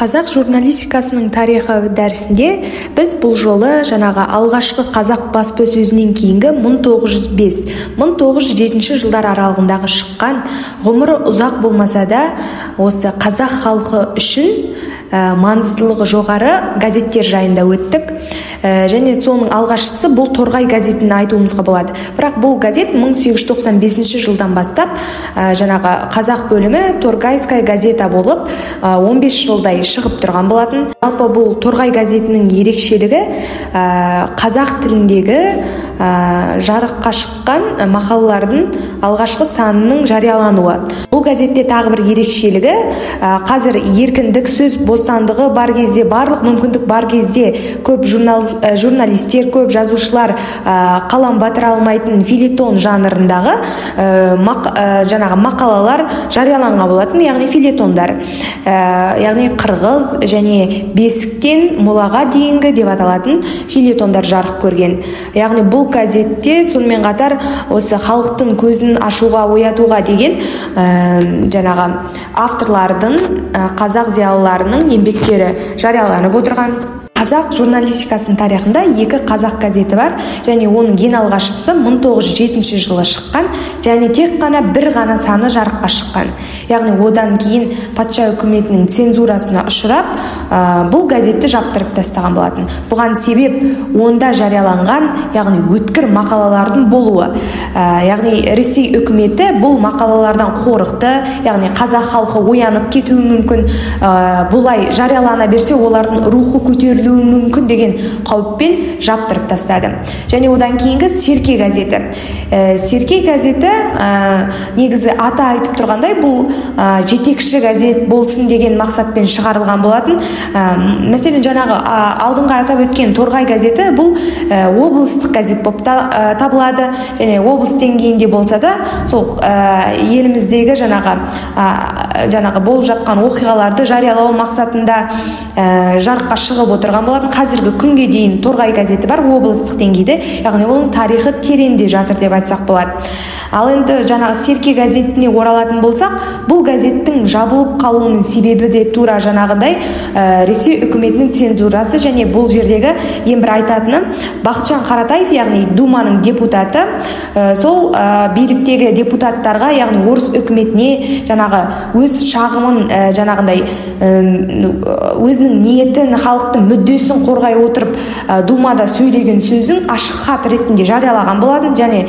қазақ журналистикасының тарихы дәрісінде біз бұл жолы жаңағы алғашқы қазақ баспасөзінен кейінгі 1905-1907 жылдар аралығындағы шыққан ғұмыры ұзақ болмаса да осы қазақ халқы үшін ә, маңыздылығы жоғары газеттер жайында өттік. Және соның алғашқысы бұл торғай газетін айтуымызға болады. Бірақ бұл газет 1895 жылдан бастап ә, жаңағы қазақ бөлімі торгайская газета болып ә, 15 жылдай шығып тұрған болатын. Жалпы бұл торғай газетінің ерекшелігі қазақ тіліндегі жарыққа шыққан мақалалардың алғашқы санының жариялануы. Бұл газетте тағы бір ерекшелігі қазір еркіндік сөз бостандығы бар кезде барлық мүмкіндік бар кезде көп журнал, журналистер көп жазушылар ә, қалам батыра алмайтын филитон жанрындағы ә, жаңағы мақалалар жарияланған болатын яғни филитондар. Ә, яғни қырғыз және бесіктен молаға дейінгі деп аталатын филитондар жарық көрген. Яғни бұл газетте сонымен қатар осы халықтың көзін ашуға оятуға деген жаңағы авторлардың қазақ зиялыларының еңбектері жарияланып отырған. Қазақ журналистикасының тарихында екі қазақ газеті бар және оның ең алғашқысы 1907 жылы шыққан және тек қана бір ғана саны жарыққа шыққан. Яғни одан кейін патша үкіметінің цензурасына ұшырап ә, бұл газетті жаптырып тастаған болатын. Бұған себеп онда жарияланған яғни өткір мақалалардың болуы. Ә, яғни ресей үкіметі бұл мақалалардан қорықты яғни қазақ халқы оянып кетуі мүмкін. Ә, бұлай жариялана берсе олардың рухы мүмкін деген қауіппен жаптырып тастады. Және одан кейінгі серке газеті. Ә, серке газеті ә, негізі аты айтып тұрғандай бұл ә, жетекші газет болсын деген мақсатпен шығарылған болатын. Ә, мәселен жаңағы ә, алдыңғы атап өткен торғай газеті бұл ә, облыстық газет болып та, табылады. Және облыс деңгейінде болса да сол еліміздегі жаңағы жаңағы болып жатқан оқиғаларды жариялау мақсатында жарыққа шығып отырған болатын қазіргі күнге дейін торғай газеті бар облыстық деңгейде яғни оның тарихы тереңде жатыр деп айтсақ болады. Ал енді жаңағы серке газетіне оралатын болсақ бұл газеттің жабылып қалуының себебі де тура жаңағыдай ә, ресей үкіметінің цензурасы және бұл жердегі ең бір айтатыны бақытжан қаратаев яғни думаның депутаты ә, сол ә, биліктегі депутаттарға яғни орыс үкіметіне жаңағы өз шағымын ә, жаңағындай өзінің ниетін халықтың мүддесін қорғай отырып ә, думада сөйлеген сөзін ашық хат ретінде жариялаған болатын және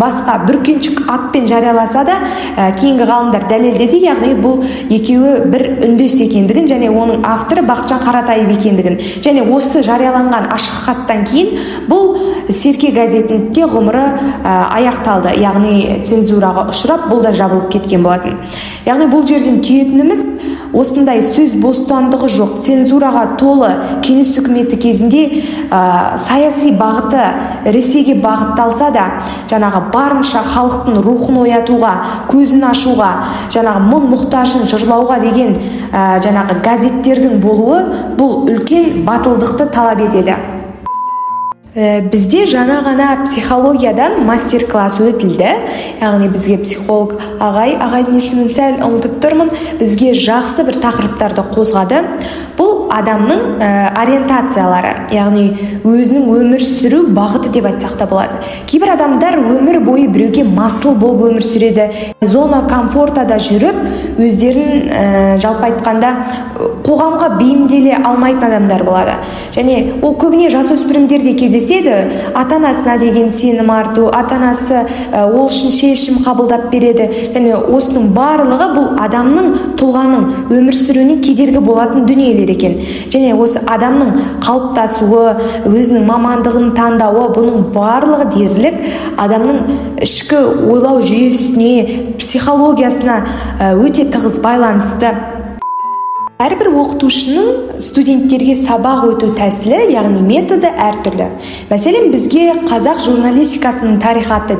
басқа бүркеншік атпен жарияласа да ә, кейінгі ғалымдар дәлелдеді яғни бұл екеуі бір үндес екендігін және оның авторы бақытжан қаратаев екендігін. Және осы жарияланған ашық хаттан кейін бұл серке газетінің де ғұмыры ә, аяқталды. Яғни цензураға ұшырап бұл да жабылып кеткен болатын. Яғни бұл жерден түйетініміз осындай сөз бостандығы жоқ цензураға толы кеңес үкіметі кезінде ә, саяси бағыты ресейге бағытталса да жаңағы барынша халықтың рухын оятуға көзін ашуға жаңағы мұң мұқтажын жырлауға деген ә, жаңағы газеттердің болуы бұл үлкен батылдықты талап етеді. Ә, бізде жаңа ғана психологиядан мастер класс өтілді. Яғни бізге психолог ағай ағайдың есімін сәл ұмытып тұрмын. Бізге жақсы бір тақырыптарды қозғады. Бұл адамның ә, ориентациялары яғни өзінің өмір сүру бағыты деп айтсақ та болады. Кейбір адамдар өмір бойы біреуге масыл болып өмір сүреді. Зона комфортада жүріп өздерін ә, жалпы айтқанда қоғамға бейімделе алмайтын адамдар болады. Және ол көбіне жасөспірімдерде кездеседі. Ата анасына деген сенім арту ата анасы ол үшін шешім қабылдап береді. Және осының барлығы бұл адамның тұлғаның өмір сүруіне кедергі болатын дүниелер екен. Және осы адамның қалыптасуы өзінің мамандығын таңдауы бұның барлығы дерлік адамның ішкі ойлау жүйесіне психологиясына өте тығыз байланысты. Әрбір оқытушының студенттерге сабақ өту тәсілі яғни методы әртүрлі мәселен бізге қазақ журналистикасының тарихы атты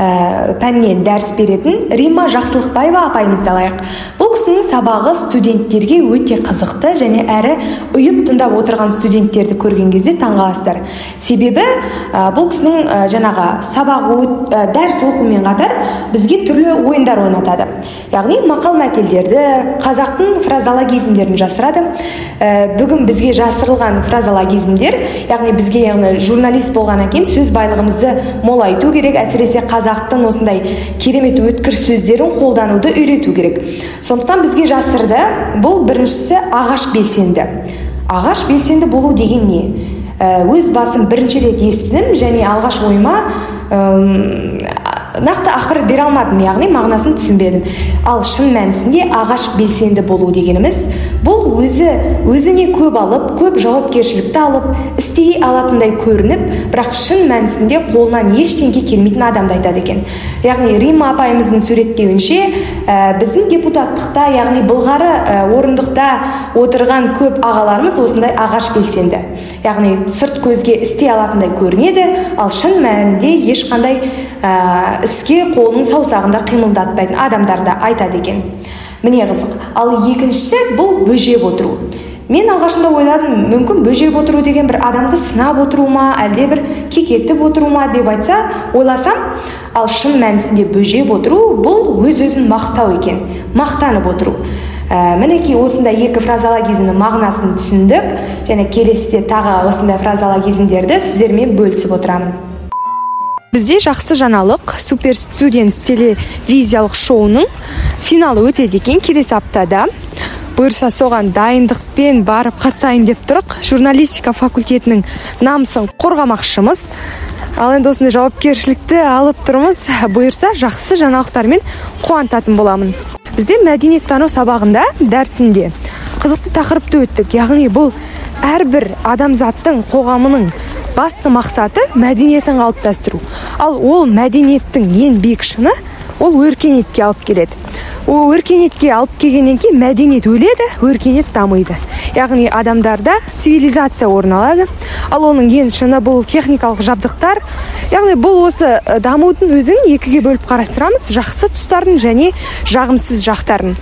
ә, пәннен дәріс беретін римма жақсылықбаева апайымызды алайық. Бұл кісінің сабағы студенттерге өте қызықты және әрі ұйып тыңдап отырған студенттерді көрген кезде таңғаласыздар себебі ә, бұл кісінің ә, жаңағы сабағы ә, дәріс оқумен қатар бізге түрлі ойындар ойнатады яғни мақал мәтелдерді қазақтың фразологизмдерін жасырады ә, бүгін бізге жасырылған фразологизмдер яғни бізге яғни журналист болғаннан кейін сөз байлығымызды молайту керек әсіресе қазақтың осындай керемет өткір сөздерін қолдануды үйрету керек. Сондықтан бізге жасырды. Бұл біріншісі ағаш белсенді. Ағаш белсенді болу деген не? Ә, өз басым бірінші рет естідім және алғаш ойыма нақты ақпарат бере алмадым яғни мағынасын түсінбедім. Ал шын мәнісінде ағаш белсенді болу дегеніміз бұл өзі өзіне көп алып көп жауапкершілікті алып істей алатындай көрініп бірақ шын мәнісінде қолынан ештеңе келмейтін адамды айтады екен. Яғни римма апайымыздың суреттеуінше ә, біздің депутаттықта яғни былғары ә, орындықта отырған көп ағаларымыз осындай ағаш белсенді. Яғни сырт көзге істей алатындай көрінеді ал шын мәнінде ешқандай іске қолының саусағында қимылдатпайтын адамдарды айтады екен. Міне қызық ал екіншісі бұл бөжеп отыру. Мен алғашында ойладым мүмкін бөжеп отыру деген бір адамды сынап отыру ма әлде бір кекетіп отыру ма деп айтса ойласам ал шын мәнісінде бөжеп отыру бұл өз өзін мақтау екен мақтанып отыру. Ә, мінекей осындай екі фразологизмнің мағынасын түсіндік және келесіде тағы осындай фразологизмдерді сіздермен бөлісіп отырамын. Бізде жақсы жаңалық. Супер студентс телевизиялық шоуының финалы өтеді екен келесі аптада. Бұйырса соған дайындықпен барып қатысайын деп тұрық. Журналистика факультетінің намысын қорғамақшымыз. Ал енді осындай жауапкершілікті алып тұрмыз. Бұйырса жақсы жаңалықтармен қуантатын боламын. Бізде мәдениеттану сабағында дәрісінде қызықты тақырыпты өттік. Яғни бұл әрбір адамзаттың қоғамының басты мақсаты мәдениетін қалыптастыру. Ал ол мәдениеттің ең биік шыңы ол өркениетке алып келеді. Ол өркениетке алып келгеннен кейін мәдениет өледі өркениет дамиды. Яғни адамдарда цивилизация орын алады ал оның ең шыңы бұл техникалық жабдықтар яғни бұл осы дамудың өзін екіге бөліп қарастырамыз. Жақсы тұстарын және жағымсыз жақтарын.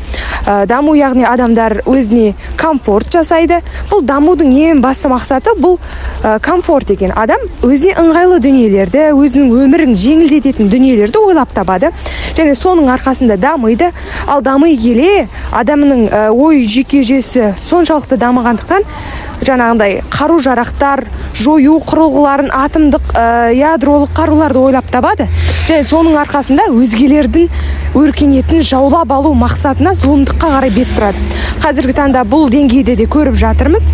Ә, даму яғни адамдар өзіне комфорт жасайды. Бұл дамудың ең басты мақсаты бұл ә, комфорт деген адам өзіне ыңғайлы дүниелерді өзінің өмірін жеңілдететін дүниелерді ойлап табады. Және соның арқасында дамиды. Ал дами келе адамның ой жүйке жүйесі соншалықты дамығандықтан жаңағындай қару жарақтар жою құрылғыларын атомдық ә, ядролық қаруларды ойлап табады. Және соның арқасында өзгелердің өркениетін жаулап алу мақсатына зұлымдыққа қарай бет бұрады. Қазіргі таңда бұл деңгейде де көріп жатырмыз.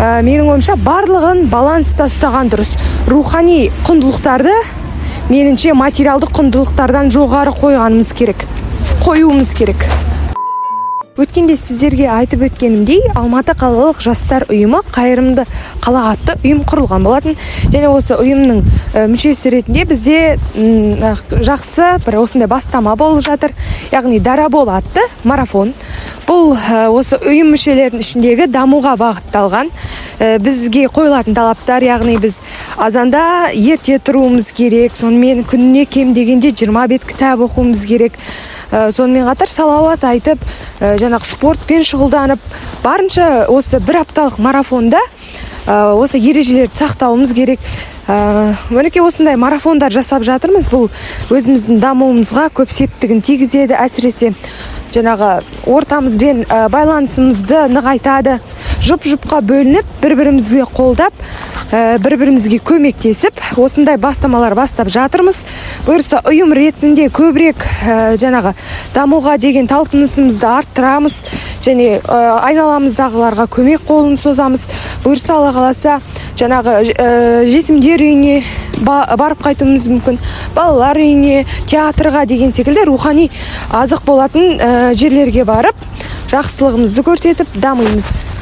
Ә, менің ойымша барлығын баланста ұстаған дұрыс. Рухани құндылықтарды меніңше материалдық құндылықтардан жоғары қойғанымыз керек. Қоюымыз керек. Өткенде сіздерге айтып өткенімдей алматы қалалық жастар ұйымы қайырымды қала атты ұйым құрылған болатын. Және осы ұйымның мүшесі ретінде бізде жақсы бір осындай бастама болып жатыр. Яғни дарабол атты марафон. Бұл осы ұйым мүшелерінің ішіндегі дамуға бағытталған бізге қойылатын талаптар. Яғни біз азанда ерте тұруымыз керек сонымен күніне кем дегенде 20 бет кітап оқуымыз керек. Сонымен қатар салауат айтып ә, жаңағы спортпен шұғылданып барынша осы бір апталық марафонда ә, осы ережелерді сақтауымыз керек. Мінекей осындай марафондар жасап жатырмыз. Бұл өзіміздің дамуымызға көп септігін тигізеді әсіресе. Жаңағы ортамызбен ә, байланысымызды нығайтады. Жұп жұпқа бөлініп бір бірімізге қолдап ә, бір бірімізге көмектесіп осындай бастамалар бастап жатырмыз. Бұйырса ұйым ретінде көбірек ә, жаңағы дамуға деген талпынысымызды арттырамыз және ә, айналамыздағыларға көмек қолын созамыз. Бұйырса алла қаласа жаңағы жетімдер үйіне барып қайтуымыз мүмкін. Балалар үйіне театрға деген секілді рухани азық болатын ә, жерлерге барып жақсылығымызды көрсетіп дамимыз.